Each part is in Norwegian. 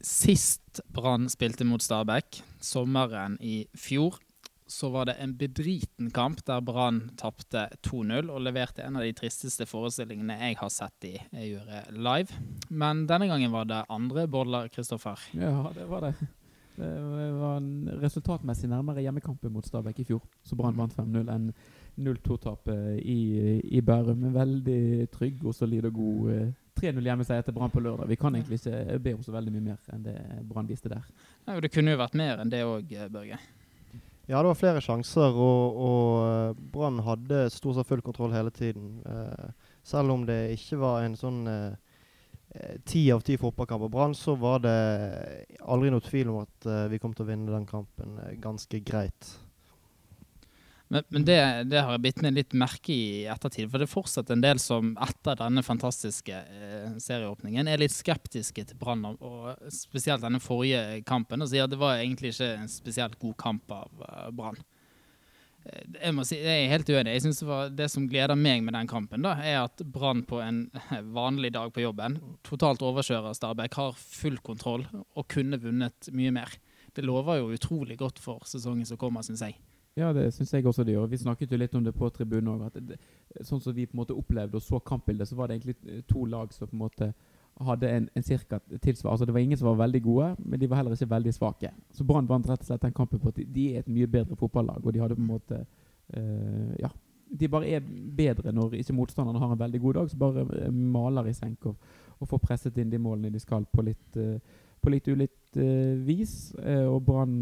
Sist Brann spilte mot Stabæk, sommeren i fjor, så var det en bedriten kamp der Brann tapte 2-0 og leverte en av de tristeste forestillingene jeg har sett de gjøre live. Men denne gangen var det andre boller, Kristoffer. Ja, det var det. Det var en resultatmessig nærmere hjemmekampen mot Stabæk i fjor, så Brann vant 5-0 enn 0-2-tapet i, i Bærum. Veldig trygg og solid og god eh, 3-0 hjemmeseier til Brann på lørdag. Vi kan egentlig ikke be om så veldig mye mer enn det Brann viste der. Ja, det kunne jo vært mer enn det òg, eh, Børge. Ja, det var flere sjanser, og, og eh, Brann hadde stort sett full kontroll hele tiden. Uh, selv om det ikke var en sånn ti uh, av ti fotballkamp på Brann, så var det aldri noe tvil om at uh, vi kom til å vinne den kampen ganske greit. Men, men det, det, har jeg bitt meg litt merke i ettertid. For det er fortsatt en del som etter denne fantastiske eh, serieåpningen er litt skeptiske til Brann, og spesielt denne forrige kampen, og sier at det var egentlig ikke en spesielt god kamp av uh, Brann. Eh, jeg må si, jeg er helt uenig. Jeg synes det, det som gleder meg med den kampen, da, er at Brann på en vanlig dag på jobben totalt overkjører Stabæk, har full kontroll og kunne vunnet mye mer. Det lover jo utrolig godt for sesongen som kommer, syns jeg. Ja, det syns jeg også det gjør. Vi snakket jo litt om det på tribunen òg. Sånn som vi på en måte opplevde og så kampbildet, så var det egentlig eh, to lag som på en måte hadde en, en cirka tilsvar. Altså Det var ingen som var veldig gode, men de var heller ikke veldig svake. Så Brann vant rett og slett den kampen på at de er et mye bedre fotballag, og de hadde på en måte uh, Ja. De bare er bedre når ikke motstanderne har en veldig god dag, så bare uh, maler i senk og, og, får presset inn de målene de skal på litt, uh, på litt ulikt vis. og Brann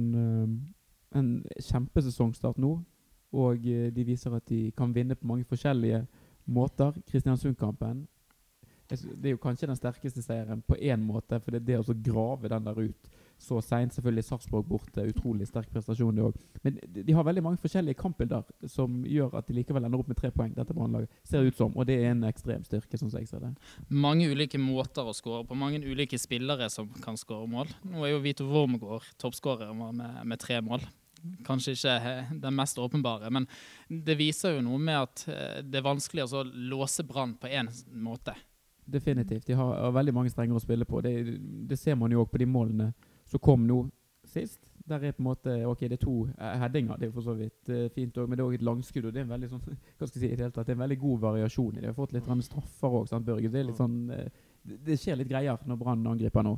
en kjempesesongstart nå. Og eh, de viser at de kan vinne på mange forskjellige måter. Kristiansund-kampen det er jo kanskje den sterkeste seieren på én måte. For det er det å grave den der ut så seint. Selvfølgelig Sarpsborg borte. Utrolig sterk prestasjon, det òg. Men de, de, har veldig mange forskjellige kampbilder som gjør at de likevel ender opp med tre poeng. Dette brannlaget ser ut som, og det er en ekstrem styrke, sånn som jeg ser det. Mange ulike måter å skåre på. Mange ulike spillere som kan skåre mål. Nå er jo Vito Wormgård toppskårer med, med tre mål kanskje ikke den mest åpenbare, men det viser jo noe med at eh, det er vanskelig å låse Brann på én måte. Definitivt. De har, veldig mange strenger å spille på. Det, det ser man jo òg på de målene som kom nå sist. Der er på en måte, ok, Det er to uh, headinger, det er for så vidt uh, fint òg, men det er òg et langskudd. og Det er en veldig sånn, hva skal jeg si, det er en veldig god variasjon i det. Vi har fått litt straffer òg, Børge. Det, er litt sånn, uh, det skjer litt greier når Brann angriper nå.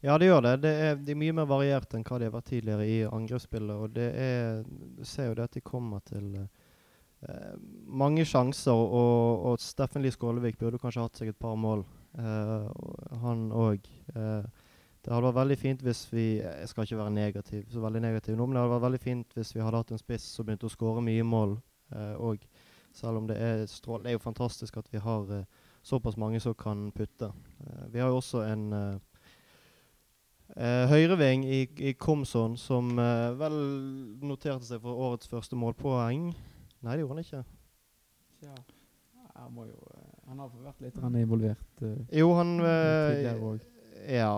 Ja, det gjør det. Det er, de er, mye mer variert enn hva de har vært tidligere i angrepsspillet. Og det er, du ser jo det at de kommer til uh, mange sjanser. Og, og Steffen Lie Skålevik burde kanskje hatt seg et par mål, uh, han òg. Uh, det hadde vært veldig fint hvis vi Jeg skal ikke være negativ, så veldig negativ nå, men det hadde vært veldig fint hvis vi hadde hatt en spiss som begynte å skåre mye mål òg. selv om det er strål, Det er jo fantastisk at vi har såpass mange som kan putte. vi har jo også en Uh, Høyreving i, i Komson som uh, vel noterte seg for årets første målpoeng. Nei, det gjorde han ikke. Ja. Han, jo, han har vært litt involvert. jo, han Ja.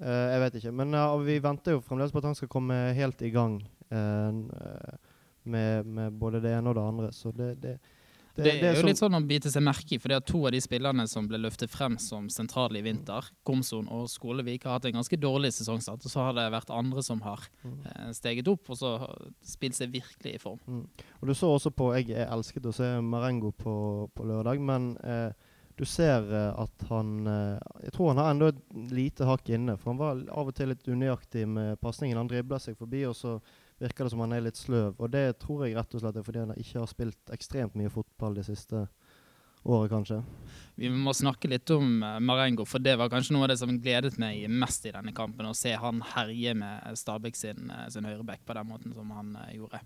Jeg vet ikke. Men vi venter jo fremdeles på at han skal komme helt i gang med, med, både det ene og det andre. Så det, det det, det, er jo litt sånn å bite seg merke i, for det er to av de spillerne som ble løftet frem som sentrale i vinter, Komson og Skolevik, har hatt en ganske dårlig sesongstart. Og så har det vært andre som har mm. eh, steget opp og så spilt seg virkelig i form. Mm. Og du så også på Jeg, jeg elsket å se Marengo på, på lørdag, men eh, du ser eh, at han eh, Jeg tror han har enda et lite hakk inne, for han var av og til litt unøyaktig med pasningen. Han dribler seg forbi, og så virker det som han er litt sløv. Og det tror jeg rett og slett er fordi han ikke har spilt ekstremt mye fotball de siste året, kanskje. Vi må snakke litt om uh, Marengo, for det var kanskje noe av det som gledet meg mest i denne kampen. Å se han herje med Stabæk sin, sin høyreback på den måten som han gjorde.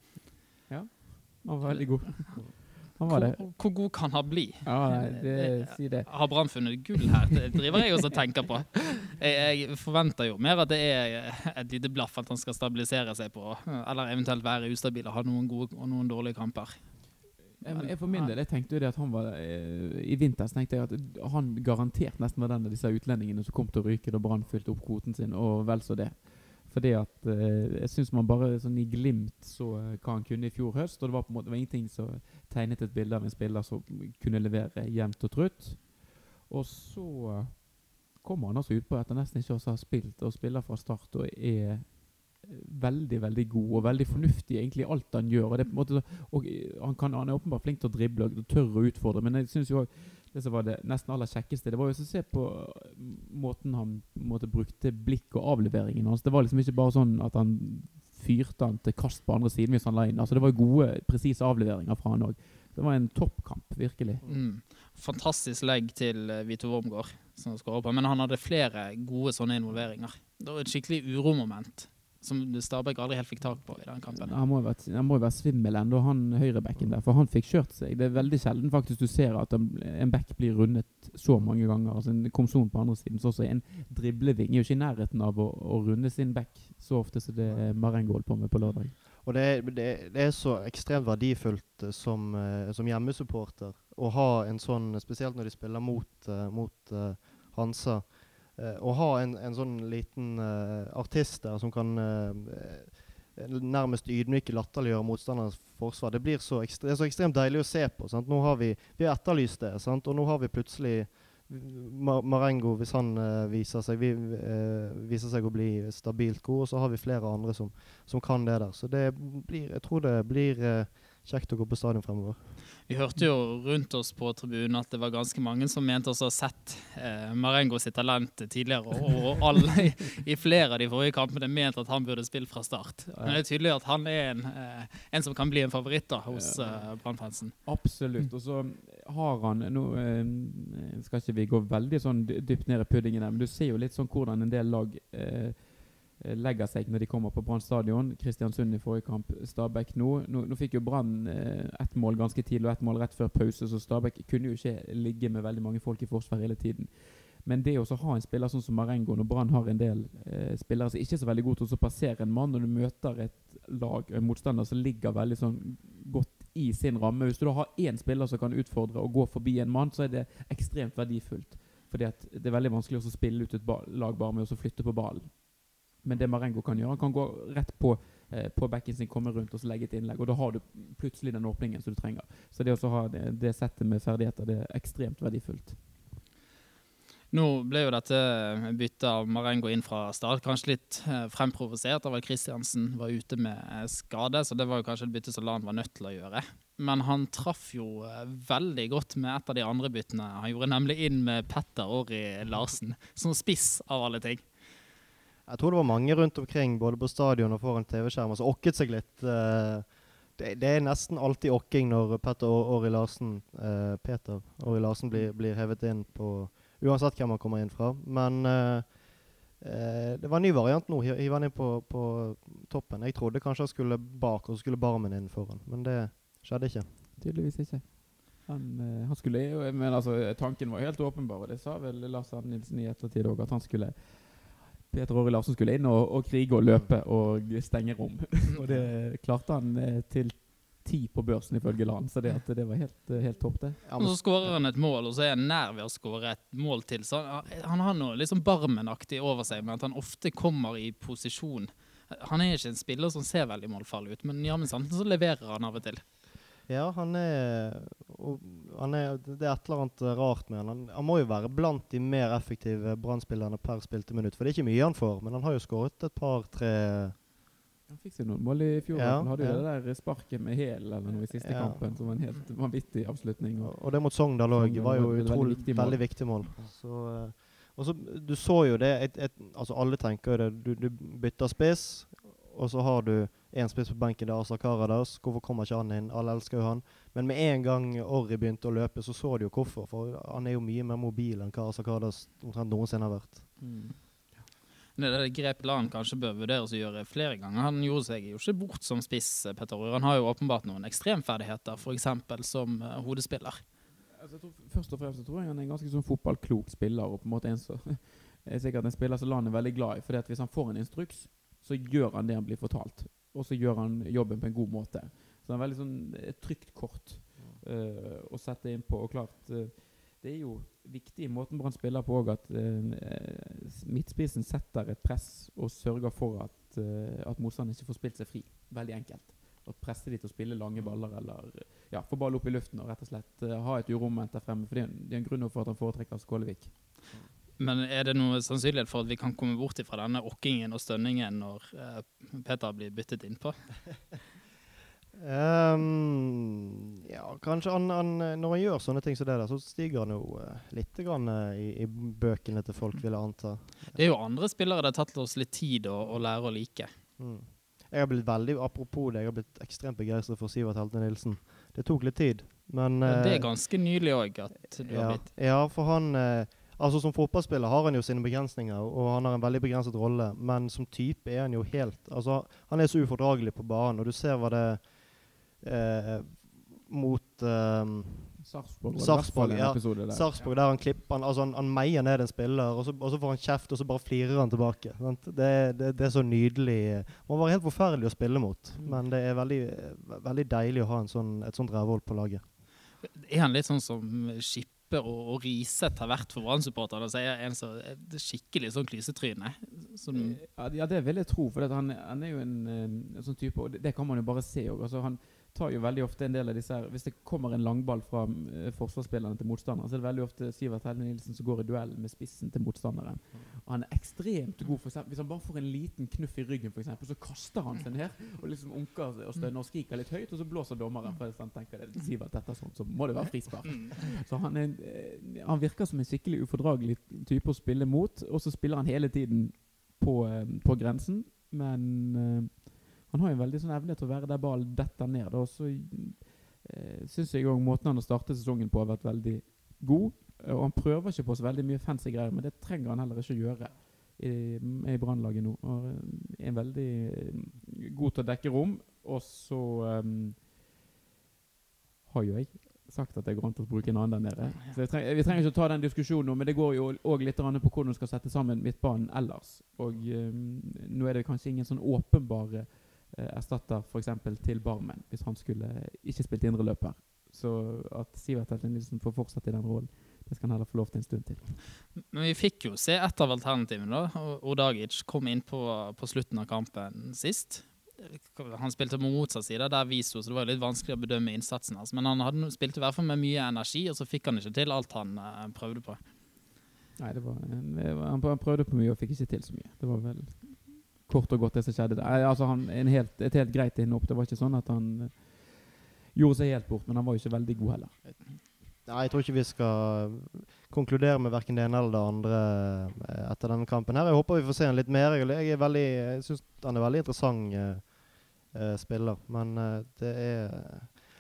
Ja, han var veldig god. Hvor, hvor, god kan han bli? Ja, det, si det. Har Brann funnet gull her? Det driver jeg også og tenker på. Jeg, jeg, forventer jo mer at det er et lite blaff at han skal stabilisere seg på, eller eventuelt være ustabil og ha noen gode og noen dårlige kamper. Jeg, for min del, jeg tenkte jo det at han var eh, I vinter så tenkte jeg at han garantert nesten var den av disse utlendingene som kom til å ryke da Brann fylte opp kvoten sin, og vel så det. Fordi at eh, jeg syns man bare sånn i glimt så eh, hva han kunne i fjor høst. Og det var på en måte ingenting som tegnet et bilde av en spiller som kunne levere jevnt og trutt. Og så kommer han altså utpå etter nesten ikke også har spilt, og spiller fra start og er veldig veldig god og veldig fornuftig egentlig i alt han gjør. og, det måte, og han, kan, han er åpenbart flink til å drible og tør å utfordre, men jeg synes jo også det som var det nesten aller kjekkeste, det var jo å se på eh, måten han måte, brukte blikk og avleveringen hans. Det var liksom ikke bare sånn at han fyrte han til kast på andre siden hvis han la inn. Altså, det var gode, presise avleveringer fra han òg. Det var en toppkamp, virkelig. Mm. Fantastisk legg til eh, Vito Wormgård, som skårer på. Men han hadde flere gode sånne involveringer. Det var et skikkelig uromoment som Stabæk aldri helt fikk tak på i den kampen. Han må jo være, må jo være svimmel ennå, han høyrebacken der. For han fikk kjørt seg. Det er veldig sjelden faktisk du ser at en, back blir rundet så mange ganger. Altså En komson på andre siden. Så også en dribleving er jo ikke i nærheten av å, å runde sin back så ofte som det Marengo holdt på med på lørdag. Og det er, det, det er så ekstremt verdifullt eh, som, eh, som hjemmesupporter å ha en sånn, spesielt når de spiller mot, eh, mot Hansa, å ha en, en sånn liten eh, artist der som kan eh, eh, nærmest ydmyke latterliggjøre motstanderens forsvar. Det, blir så det er så ekstremt deilig å se på. Sant? Nå har vi, vi har etterlyst det, sant? og nå har vi plutselig Ma- Marengo, hvis han uh, viser, seg, vi, uh, viser seg å bli stabilt god, og så har vi flere andre som, som kan det der. Så det blir, jeg tror det blir eh, kjekt å gå på stadion fremover. Vi hørte jo rundt oss på tribunen at det var ganske mange som mente å ha sett eh, Marengo sitt talent tidligere, og, og alle i, i flere av de forrige kampene mente at han burde spilt fra start. Men det er tydelig at han er en, eh, en som kan bli en favoritt da, hos eh, Brannfansen. Absolutt. Og så har han Nå eh, skal ikke vi gå veldig sånn dypt ned i puddingen, der, men du ser jo litt sånn hvordan en del lag eh, legger seg når de kommer på Brann stadion. Kristiansund i forrige kamp, Stabæk nå. Nå, nå fikk jo Brann eh, ett mål ganske tidlig og ett mål rett før pause, så Stabæk kunne jo ikke ligge med veldig mange folk i forsvar hele tiden. Men det å ha en spiller sånn som Marengo, når Brann har en del eh, spillere som ikke er så veldig gode til å passere en mann, når du møter et lag, en motstander som ligger veldig sånn godt i sin ramme Hvis du da har én spiller som kan utfordre og gå forbi en mann, så er det ekstremt verdifullt. Fordi det er veldig vanskelig å spille ut et lag bare med å flytte på ballen. Men det Marengo kan gjøre, han kan gå rett på, eh, på bekken sin, komme rundt og så legge et innlegg. Og da har du plutselig den åpningen som du trenger. Så det å ha det, det settet med ferdigheter, det er ekstremt verdifullt. Nå ble jo dette byttet av Marengo inn fra start kanskje litt eh, fremprovosert av at Kristiansen var ute med eh, skade, så det var jo kanskje et bytte som Lan var nødt til å gjøre. Men han traff jo eh, veldig godt med et av de andre byttene. Han gjorde nemlig inn med Petter Orri Larsen, som spiss av alle ting. Jeg tror det var mange rundt omkring, både på stadion og foran TV-skjermen, som okket seg litt. eh, det, det er nesten alltid okking når Petter Åri Larsen, eh, Peter Åri Larsen blir, blir hevet inn på Uansett hvem han kommer inn fra. Men eh, eh, det var en ny variant nå. Hi- Hive han inn på, på toppen. Jeg trodde kanskje han skulle bak, og så skulle Barmen inn foran. Men det skjedde ikke. Tydeligvis ikke. Han, eh, han skulle jo Men altså, tanken var helt åpenbar, og det sa vel Lars Arne Nilsen i ettertid òg, at han skulle Peter Åre Larsen skulle inn og, og krige og løpe og stenge rom. og det klarte han eh, til ti på børsen, ifølge Lan. Så det, at det var helt, eh, helt topp, det. Ja, Og så skårer han et mål, og så er han nær ved å skåre et mål til. Så han, han har noe liksom barmenaktig over seg med at han ofte kommer i posisjon. Han er ikke en spiller som ser veldig målfarlig ut, men jammen sant, så leverer han av og til. Ja, han er, han er Det er et eller annet rart med han. han. Han må jo være blant de mer effektive Brann-spillerne per spilte minutt. For det er ikke mye han får, men han har jo skåret et par-tre Han fikk seg noen mål i fjor. Ja, han hadde jo ja. det der sparket med hæl eller noe i siste Ja. kampen, som var en helt vanvittig avslutning. Og, Og det mot Sogndal òg var jo et veldig viktig mål. veldig viktig mål. Så, eh, og så, du så jo det et, et, altså Alle tenker jo det. Du, du bytter spiss, og så har du én spiss på benken. Det er Asa Karadas. Hvorfor kommer ikke han inn? Alle elsker jo han. Men med en gang Orri begynte å løpe, så så de jo hvorfor. For han er jo mye mer mobil enn hva Asa Karadas omtrent noensinne har vært. Mm. Det er det grep Lan kanskje bør vurderes å gjøre flere ganger. Han gjorde seg jo ikke bort som spiss, Petter Orr. Han har jo åpenbart noen ekstremferdigheter, f.eks. som uh, hodespiller. Altså, jeg tror, først og fremst tror jeg han er en ganske sånn fotballklok spiller. Og på en måte en så, er sikkert en spiller som Lan er veldig glad i. Fordi at Hvis han får en instruks, så gjør han det han blir fortalt. Og så gjør han jobben på en god måte. Så det er veldig sånn et trygt kort uh, å sette inn på. Og klart, uh, det er jo viktig i måten Brann spiller på òg, at uh, midtspissen setter et press og sørger for at, uh, at motstanderen ikke får spilt seg fri. Veldig enkelt. Og presse de til å spille lange baller eller ja, få ball opp i luften og rett og slett ha et uromoment der fremme. For det er, en- det er en grunn for at han foretrekker Skålevik. Men er det noe sannsynlighet for at vi kan komme bort fra denne okkingen og stønningen når uh, Peter blir byttet innpå? Um, ja, kanskje han, han, når han gjør sånne ting som det der, så stiger han jo uh, litt grann, uh, i, i, bøkene til folk, vil jeg anta. Det er jo andre spillere det har tatt oss litt tid å, å lære å like. Mm. Jeg har blitt veldig, Apropos det, jeg har blitt ekstremt begeistret for Sivert Helte Nilsen. Det tok litt tid, men uh, Det er ganske nylig òg at du ja, har blitt Ja, for han Altså Som fotballspiller har han jo sine begrensninger, og han har en veldig begrenset rolle. Men som type er han jo helt Altså Han er så ufordragelig på banen, og du ser hva det eh, mot eh, Sarpsborg, Sarpsborg, ja. Der. Sarpsborg, der han klipper han, altså han, han meier ned en spiller, og så, og så, får han kjeft, og så bare flirer han tilbake. Det, det, det, er så nydelig. Man var helt forferdelig å spille mot, mm. men det er veldig, veldig deilig å ha sånn, et sånt rævhold på laget. Er han litt sånn som Skippe og, og Riseth har vært for Brann-supporterne? Så er en så skikkelig sånn klysetryne? Som ja, det vil jeg tro, for han, han, er jo en, en, sånn type Og det, det, kan man jo bare se òg. Altså, han, tar jo veldig ofte en del av disse her Hvis det kommer en langball fra uh, forsvarsspillerne til motstanderen, så er det veldig ofte Sivert Helme Nilsen som går i duell med spissen til motstanderen. Og han er ekstremt god. For eksempel, hvis han bare får en liten knuff i ryggen, for eksempel, så kaster han seg ned og liksom unker og stønner og skriker litt høyt, og så blåser dommeren. For han tenker det Sivert dette sånn, så må det være frispark. Så han, er, uh, han virker som en skikkelig ufordragelig type å spille mot, og så spiller han hele tiden på, uh, på grensen, men han har jo en veldig sånn evne til å være der ballen detter ned. Og så eh, syns jeg òg måten han har startet sesongen på, har vært veldig god. Og han prøver ikke på så veldig mye fancy greier, men det trenger han heller ikke å gjøre i, i Brannlaget nå. Og er eh, veldig eh, god til å dekke rom. Og så um, har jo jeg sagt at det går an å bruke en annen der nede. Så trenger, Vi trenger ikke å ta den diskusjonen nå, men det går jo òg litt på hvordan du skal sette sammen midtbanen ellers. Og um, nå er det kanskje ingen sånn åpenbare erstatter f.eks. til Barmen, hvis han skulle ikke spilt indreløper. Så at Sivert Helten Nilsen får fortsette i den rollen, det skal han heller få lov til en stund til. Men vi fikk jo se et av alternativene. da. Odagic kom inn på, på slutten av kampen sist. Han spilte på motsatt side, der vi sto, så det var litt vanskelig å bedømme innsatsen hans. Men han hadde spilt i hvert fall med mye energi, og så fikk han ikke til alt han uh, prøvde på. Nei, det var, han prøvde på mye og fikk ikke til så mye. Det var vel kort og godt det som skjedde. Altså han, helt, et helt greit innhopp. Det var ikke sånn at han uh, gjorde seg helt bort, men han var jo ikke veldig god heller. Nei, Jeg tror ikke vi skal konkludere med verken det ene eller det andre uh, etter denne kampen. her. Jeg håper vi får se han litt mer. Jeg, veldig, jeg syns han er veldig interessant uh, spiller, men det er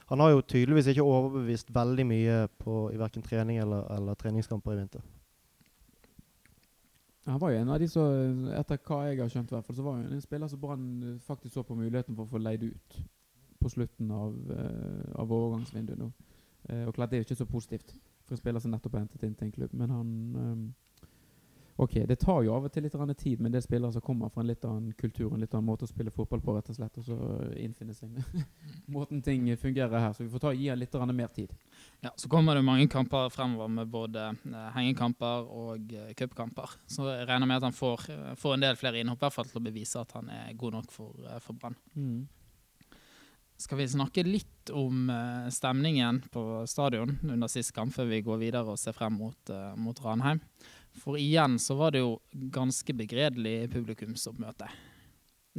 Han har jo tydeligvis ikke overbevist veldig mye på, i verken trening eller, eller treningskamper i vinter. Han var jo en av de som, etter hva jeg har skjønt, hvert fall, så var han en spiller som Brann faktisk så på muligheten for å få leid ut på slutten av, uh, av overgangsvinduet nå. Uh, og klart det er jo ikke så positivt for en spiller som nettopp har hentet inn til en klubb, men han um, Ok, det tar jo av og til litt tid med en del spillere som kommer fra en litt annen kultur en litt annen måte å spille fotball på, rett og slett, og så innfinne seg med måten ting fungerer her. Så vi får ta, gi litt mer tid. Ja, Så kommer det mange kamper fremover med både eh, hengekamper og eh, cupkamper. Så jeg regner med at han får, eh, får en del flere innhopp, i hvert fall til å bevise at han er god nok for, for Brann. Mm. Skal vi snakke litt om stemningen på stadion under sist kamp, før vi går videre og ser frem mot, mot Ranheim? For igjen så var det jo ganske begredelig publikumsoppmøte.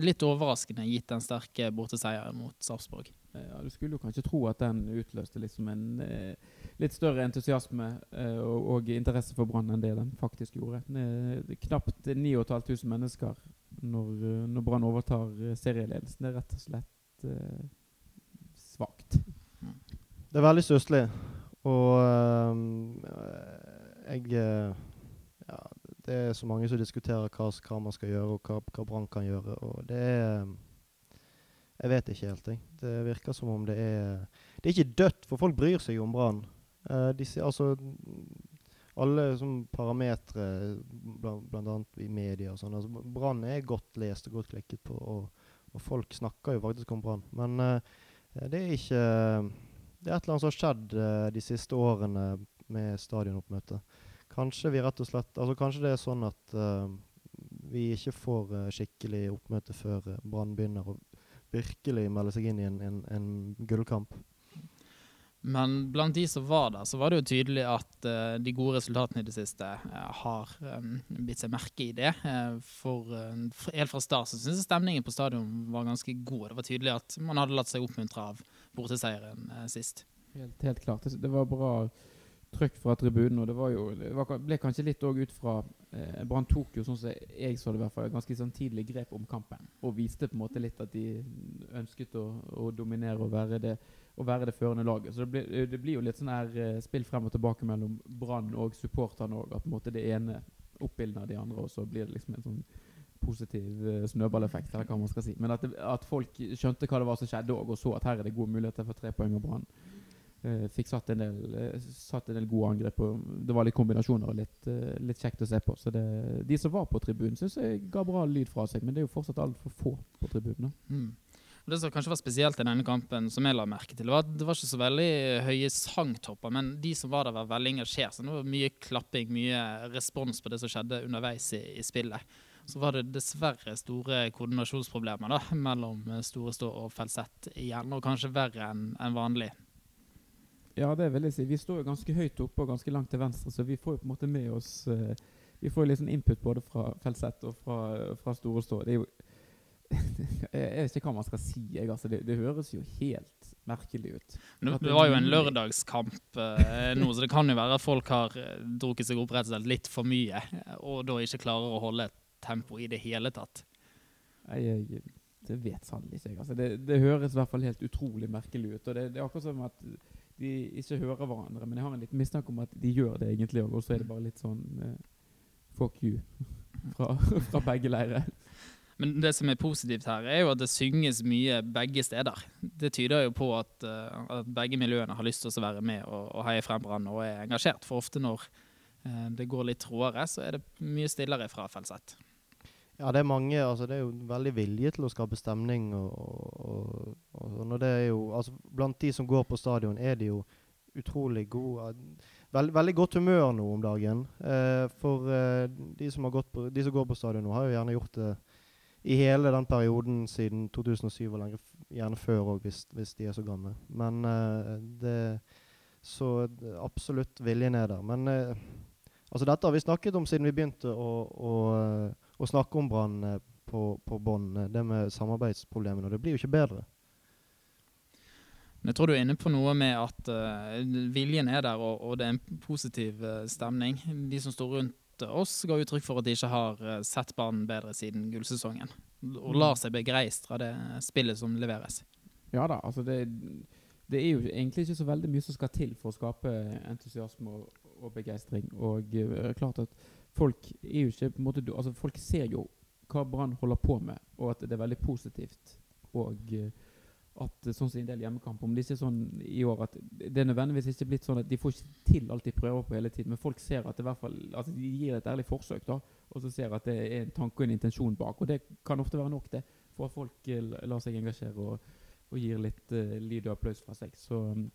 Litt overraskende gitt den sterke borteseieren mot Sarpsborg. Ja, Du skulle jo kanskje tro at den utløste liksom en eh, litt større entusiasme eh, og, og, interesse for Brann enn det den faktisk gjorde. Eh, knapt 9500 mennesker når, eh, når Brann overtar eh, serieledelsen. Det er rett og slett eh, svakt. Det er veldig stusslig. Og jeg det er så mange som diskuterer hva, hva man skal gjøre, og hva, hva Brann kan gjøre. Og det er Jeg vet ikke helt, jeg. Det virker som om det er Det er ikke dødt, for folk bryr seg om Brann. Uh, altså alle sånn parametere, bl.a. i media og sånn. Altså, Brann er godt lest og godt klikket på, og, og folk snakker jo faktisk om Brann. Men uh, det er ikke Det er et eller annet som har skjedd uh, de siste årene med stadionoppmøtet. Kanskje vi rett og slett Altså kanskje det er sånn at uh, vi ikke får uh, skikkelig oppmøte før uh, Brann begynner å virkelig melde seg inn i en, en, en gullkamp. Men blant de som var der, så var det jo tydelig at uh, de gode resultatene i det siste uh, har um, bitt seg merke i det. Uh, for helt fra start så syns jeg stemningen på stadion var ganske god. Det var tydelig at man hadde latt seg oppmuntre av borteseieren sist. Helt, helt klart. Det var bra trøkk fra tribunen. Og det, jo, det var, ble kanskje litt òg ut fra eh, Brann tok jo, sånn som jeg så det, i hvert fall, ganske sånn tidlig grep om kampen. Og viste på en måte litt at de ønsket å, å dominere og være det, og være det førende laget. Så det, ble, det blir jo litt sånn her eh, spill frem og tilbake mellom Brann og supporterne òg. At på en måte det ene oppildner de andre, og så blir det liksom en sånn positiv uh, snøballeffekt, eller hva man skal si. Men at, det, at folk skjønte hva det var som skjedde òg, og så at her er det gode muligheter for tre poeng og Brann. Uh, fikk satt en, del, uh, satt en del gode angrep. Det var litt kombinasjoner og litt, uh, litt kjekt å se på. Så det, de som var på tribunen, syns jeg ga bra lyd fra seg. Men det er jo fortsatt altfor få på tribunen. Mm. Det som kanskje var spesielt i denne kampen, som jeg la merke til, var at det var ikke så veldig høye sangtopper, men de som var der, var veldig engasjert. Så det var mye klapping, mye respons på det som skjedde underveis i, i spillet. Så var det dessverre store koordinasjonsproblemer da, mellom Store og Felsett igjen, og kanskje verre enn en vanlig. Ja, det vil jeg si. Vi står jo ganske høyt oppe og ganske langt til venstre, så vi får jo på en måte med oss uh, Vi får jo litt sånn input både fra Felsett og fra, fra Store Stå. Det er jo jeg vet ikke hva man skal si. Jeg, altså, det, det, høres jo helt merkelig ut. Det, det var jo en lørdagskamp eh, nå, så det kan jo være at folk har eh, drukket seg opp rett og slett litt for mye, og da ikke klarer å holde tempo i det hele tatt. Jeg, jeg det vet sannelig ikke jeg. Altså, det, det, høres i hvert fall helt utrolig merkelig ut. og det, det er akkurat som at de ikke hører hverandre, men jeg har en liten mistanke om at de gjør det egentlig òg. Og så er det bare litt sånn uh, fuck you fra, fra begge leirer. Men det som er positivt her, er jo at det synges mye begge steder. Det tyder jo på at, uh, at begge miljøene har lyst til å være med og, og heie frem Brann og er engasjert. For ofte når uh, det går litt tråere, så er det mye stillere fra Felseth. Ja, det er mange altså Det er jo veldig vilje til å skape stemning. Og, og, og når det er jo, altså Blant de som går på stadion, er de jo utrolig gode. Veld, veldig godt humør nå om dagen. Eh, for eh, de, som på, de, som går på stadion nå, har jo gjerne gjort det i hele den perioden siden 2007 og lenger, gjerne før òg, hvis, hvis, de er så gamle. Men eh, det Så absolutt viljen er der. Men eh, altså dette har vi snakket om siden vi begynte å, å snakke om Brann eh, på, på bånn, eh, det med samarbeidsproblemene. Og det blir jo ikke bedre. Jeg tror du er inne på noe med at uh, viljen er der, og, og, det er en positiv uh, stemning. De som står rundt oss, ga uttrykk for at de ikke har uh, sett banen bedre siden gullsesongen. Og lar seg begeistre av det spillet som leveres. Ja da, altså det, det, er jo egentlig ikke så veldig mye som skal til for å skape entusiasme og, og begeistring. Og klart at folk er jo ikke på en måte altså Folk ser jo hva Brann holder på med, og at det er veldig positivt. Og uh, at sånn som en del hjemmekamper Om det ikke sånn i år at det er nødvendigvis ikke blitt sånn at de får ikke til alt de prøver på hele tiden, men folk ser at det i hvert fall altså de gir et ærlig forsøk, da, og så ser at det er en tanke og en intensjon bak. Og det kan ofte være nok det for at folk uh, lar seg engasjere og, og gir litt uh, lyd og applaus fra seg. Så um,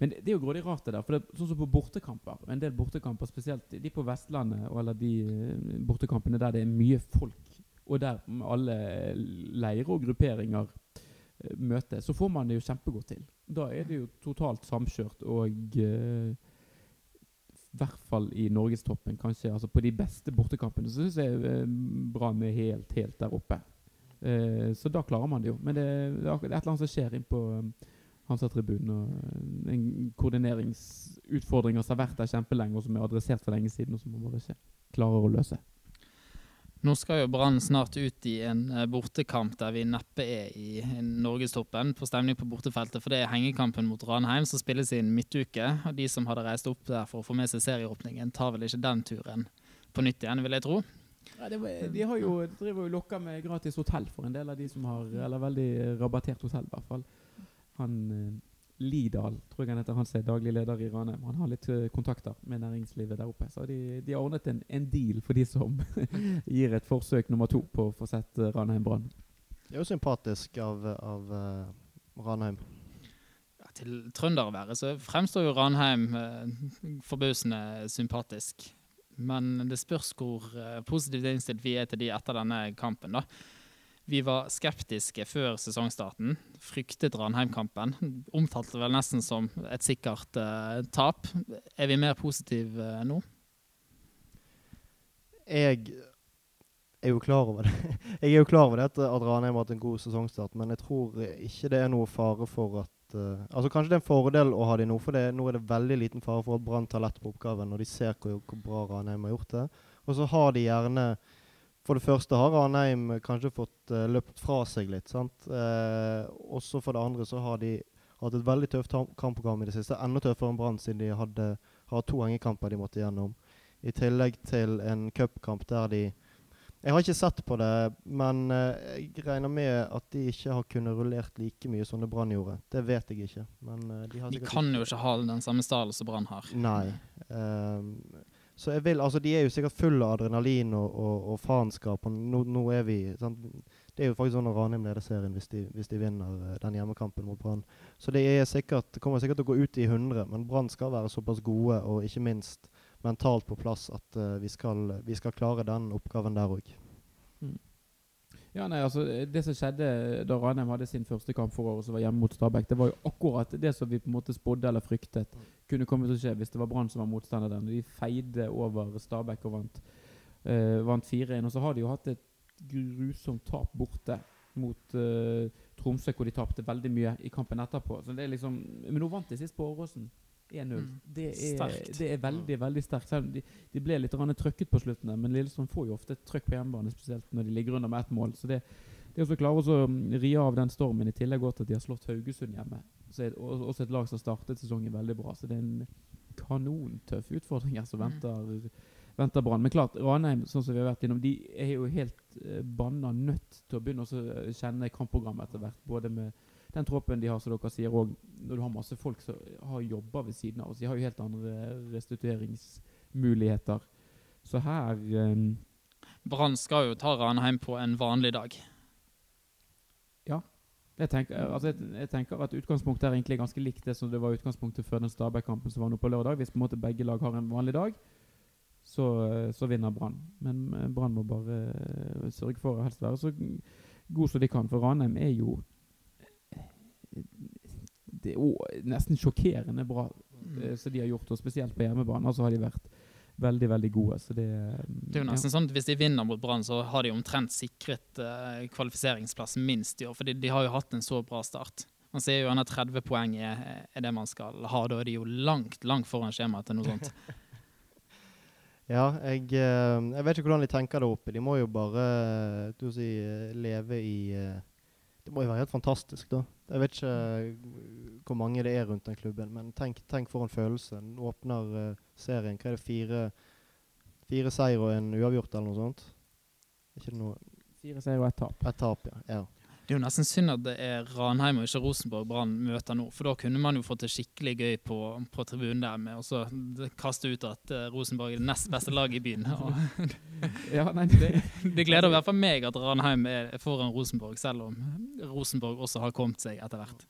men det er jo grådig rart, det der. For det er sånn som på bortekamper, en del bortekamper, spesielt de på Vestlandet, eller de eh, bortekampene der det er mye folk, og der alle leirer og grupperinger eh, møtes, så får man det jo kjempegodt til. Da er det jo totalt samkjørt og uh, i hvert fall i norgestoppen, kanskje. altså På de beste bortekampene så syns jeg uh, Brann er helt, helt der oppe. Uh, så da klarer man det jo. Men det, det er et eller annet som skjer inn på um, Hansa-tribunen. og En koordineringsutfordring som har vært der kjempelenge, og som er adressert for lenge siden, og som man bare ikke klarer å løse. Nå skal jo Brann snart ut i en eh, bortekamp der vi neppe er i norgestoppen på stemning på bortefeltet. For det er hengekampen mot Ranheim som spilles i en midtuke. Og de som hadde reist opp der for å få med seg serieåpningen, tar vel ikke den turen på nytt igjen, vil jeg tro. Ja, var, de har jo, driver jo lokka med gratis hotell for en del av de som har Eller veldig rabattert hotell, i hvert fall han eh, Lidal, tror jeg han heter, han som er daglig leder i Ranheim. Han har litt uh, kontakter med næringslivet der oppe. Så de, de har ordnet en, en, deal for de som gir et forsøk nummer to på å få sett uh, Ranheim Brann. Det er jo sympatisk av, av uh, Ranheim. Ja, til trønderværet så fremstår jo Ranheim forbausende sympatisk. Men det spørs hvor positivt innstilt vi er til de etter denne kampen. da. Vi var skeptiske før sesongstarten. Fryktet Ranheim-kampen. Omtalte vel nesten som et sikkert uh, tap. Er vi mer positive uh, nå? Jeg er jo klar over det. Jeg er jo klar over det at, Ranheim har hatt en god sesongstart, men jeg tror ikke det er noe fare for at uh, Altså Kanskje det er en fordel å ha dem nå, for det, nå er det veldig liten fare for at Brann tar lett på oppgaven når de ser hvor, hvor bra Ranheim har gjort det. Og så har de gjerne For det første har Ranheim kanskje fått uh, løpt fra seg litt. sant? Uh, også for det andre så har de hatt et veldig tøft kampprogram i det siste. Enda tøffere enn Brann, siden de hadde, hadde to hengekamper de måtte gjennom. I tillegg til en cupkamp der de Jeg har ikke sett på det, men uh, jeg regner med at de ikke har kunnet rullert like mye som det Brann gjorde. Det vet jeg ikke. Men uh, de har De kan jo ikke ha den samme stallen som Brann har. Nei. Så jeg vil, altså De er jo sikkert fulle av adrenalin og, og, og faenskap. og Nå, nå er vi sant? Det er jo faktisk sånn at Ranheim leder serien hvis de, hvis de vinner eh, den hjemmekampen mot Brann. Så det er sikkert, kommer sikkert til å gå ut i 100, men Brann skal være såpass gode og ikke minst mentalt på plass at uh, vi, skal, vi skal klare den oppgaven der òg. Ja, nei, altså Det som skjedde da Ranheim hadde sin første kamp for året, som var hjemme mot Stabæk, det var jo akkurat det som vi på en måte spådde eller fryktet kunne komme til å skje hvis det var Brann som var motstander. der. De feide over Stabæk og vant, uh, vant 4-1. Og så har de jo hatt et grusomt tap borte mot uh, Tromsø, hvor de tapte veldig mye i kampen etterpå. Så det er liksom, Men nå vant de sist på Åråsen. 1-0. Mm. Det, det er veldig veldig sterkt. De, de ble litt trøkket på slutten, men Lillestrøm får jo ofte trøkk på hjemmebane, spesielt når de ligger under med ett mål. Så det, det å klare å ri av den stormen, i tillegg godt at de har slått Haugesund hjemme. Så er det også et lag som har startet sesongen veldig bra. Så det er en kanontøff utfordring her som Mm. venter, venter Brann. Men klart, Ranheim sånn som vi har vært innom, de er jo helt eh, banna nødt til å begynne å kjenne kampprogrammet etter hvert. Både med den troppen de har, som dere sier, òg, når du har masse folk som har jobber ved siden av oss. De har jo helt andre restitueringsmuligheter. Så her um, Brann skal jo ta Ranheim på en vanlig dag. Jeg tenker, altså jeg, jeg tenker at utgangspunktet er egentlig ganske likt det som det var utgangspunktet før den Stabæk-kampen som var nå på lørdag. Hvis på en måte begge lag har en vanlig dag, så, så vinner Brann. Men eh, Brann må bare eh, sørge for å helst være så god som de kan. For Ranheim er jo Det er nesten sjokkerende bra eh, som de har gjort, og spesielt på hjemmebane. så har de vært veldig, veldig gode. Så det, eh, Det er jo nesten sånn at Hvis de vinner mot Brann, så har de omtrent sikret uh, kvalifiseringsplass minst i år. For de, de har jo hatt en så bra start. Man sier jo at 30 poeng er, er det man skal ha. Da er de jo langt langt foran skjemaet til noe sånt. Ja, jeg, eh, jeg vet ikke hvordan de tenker det oppe. De må jo bare eh, du si, eh, leve i eh, Det må jo være helt fantastisk, da. Jeg vet ikke eh, hvor mange det er rundt den klubben, men tenk, tenk for en følelse. Den åpner uh, serien. Hva er det, fire, fire seier og en uavgjort, eller noe sånt? Ikke noe Fire seier og ett tap. Et tap, ja. ja. Det er jo nesten synd at det er Ranheim og ikke Rosenborg Brann møter nå. For da kunne man jo fått det skikkelig gøy på, på tribunen der med å kaste ut at eh, Rosenborg er det nest beste laget i byen. Ja, nei, det, det gleder i hvert fall meg at Ranheim er foran Rosenborg, selv om Rosenborg også har kommet seg etter hvert.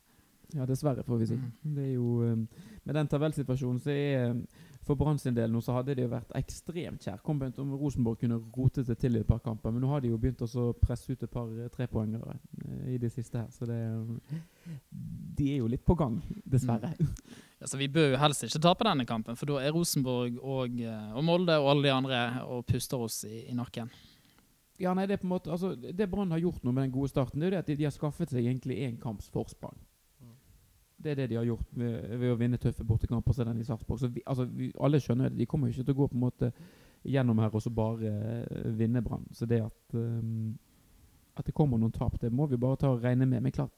Ja, dessverre, får vi si. Mm. Det er jo, um, med den tabellsituasjonen så er For Brann sin del nå så hadde det jo vært ekstremt kjærkomment om Rosenborg kunne rotet det til i et par kamper, men nå har de jo begynt å presse ut et par eh, trepoengere eh, i det siste her, så det um, De er jo litt på gang, dessverre. Ja, så Vi bør jo helst ikke tape denne kampen, for da er Rosenborg og, eh, og Molde og alle de andre og puster oss i, i nakken. Ja, nei, Det er på en måte, altså, det Brann har gjort nå med den gode starten, det er jo det at de, de har skaffet seg egentlig én kamps forsprang. Det er det de har gjort ved, ved å vinne tøffe bortekamper Så den i Sarpsborg. Altså, alle skjønner det. De kommer jo ikke til å gå på en måte gjennom her og så bare uh, vinne Brann. Så det at, um, at det kommer noen tap, det må vi bare ta og regne med. Men klart,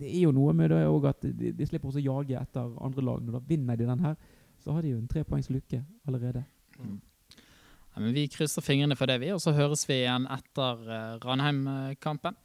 det er jo noe med det òg at de, de slipper å jage etter andre lag. Når da vinner de den her, så har de jo en trepoengs lykke allerede. Ja, men Vi krysser fingrene for det, vi, og så høres vi igjen etter uh, Ranheim-kampen.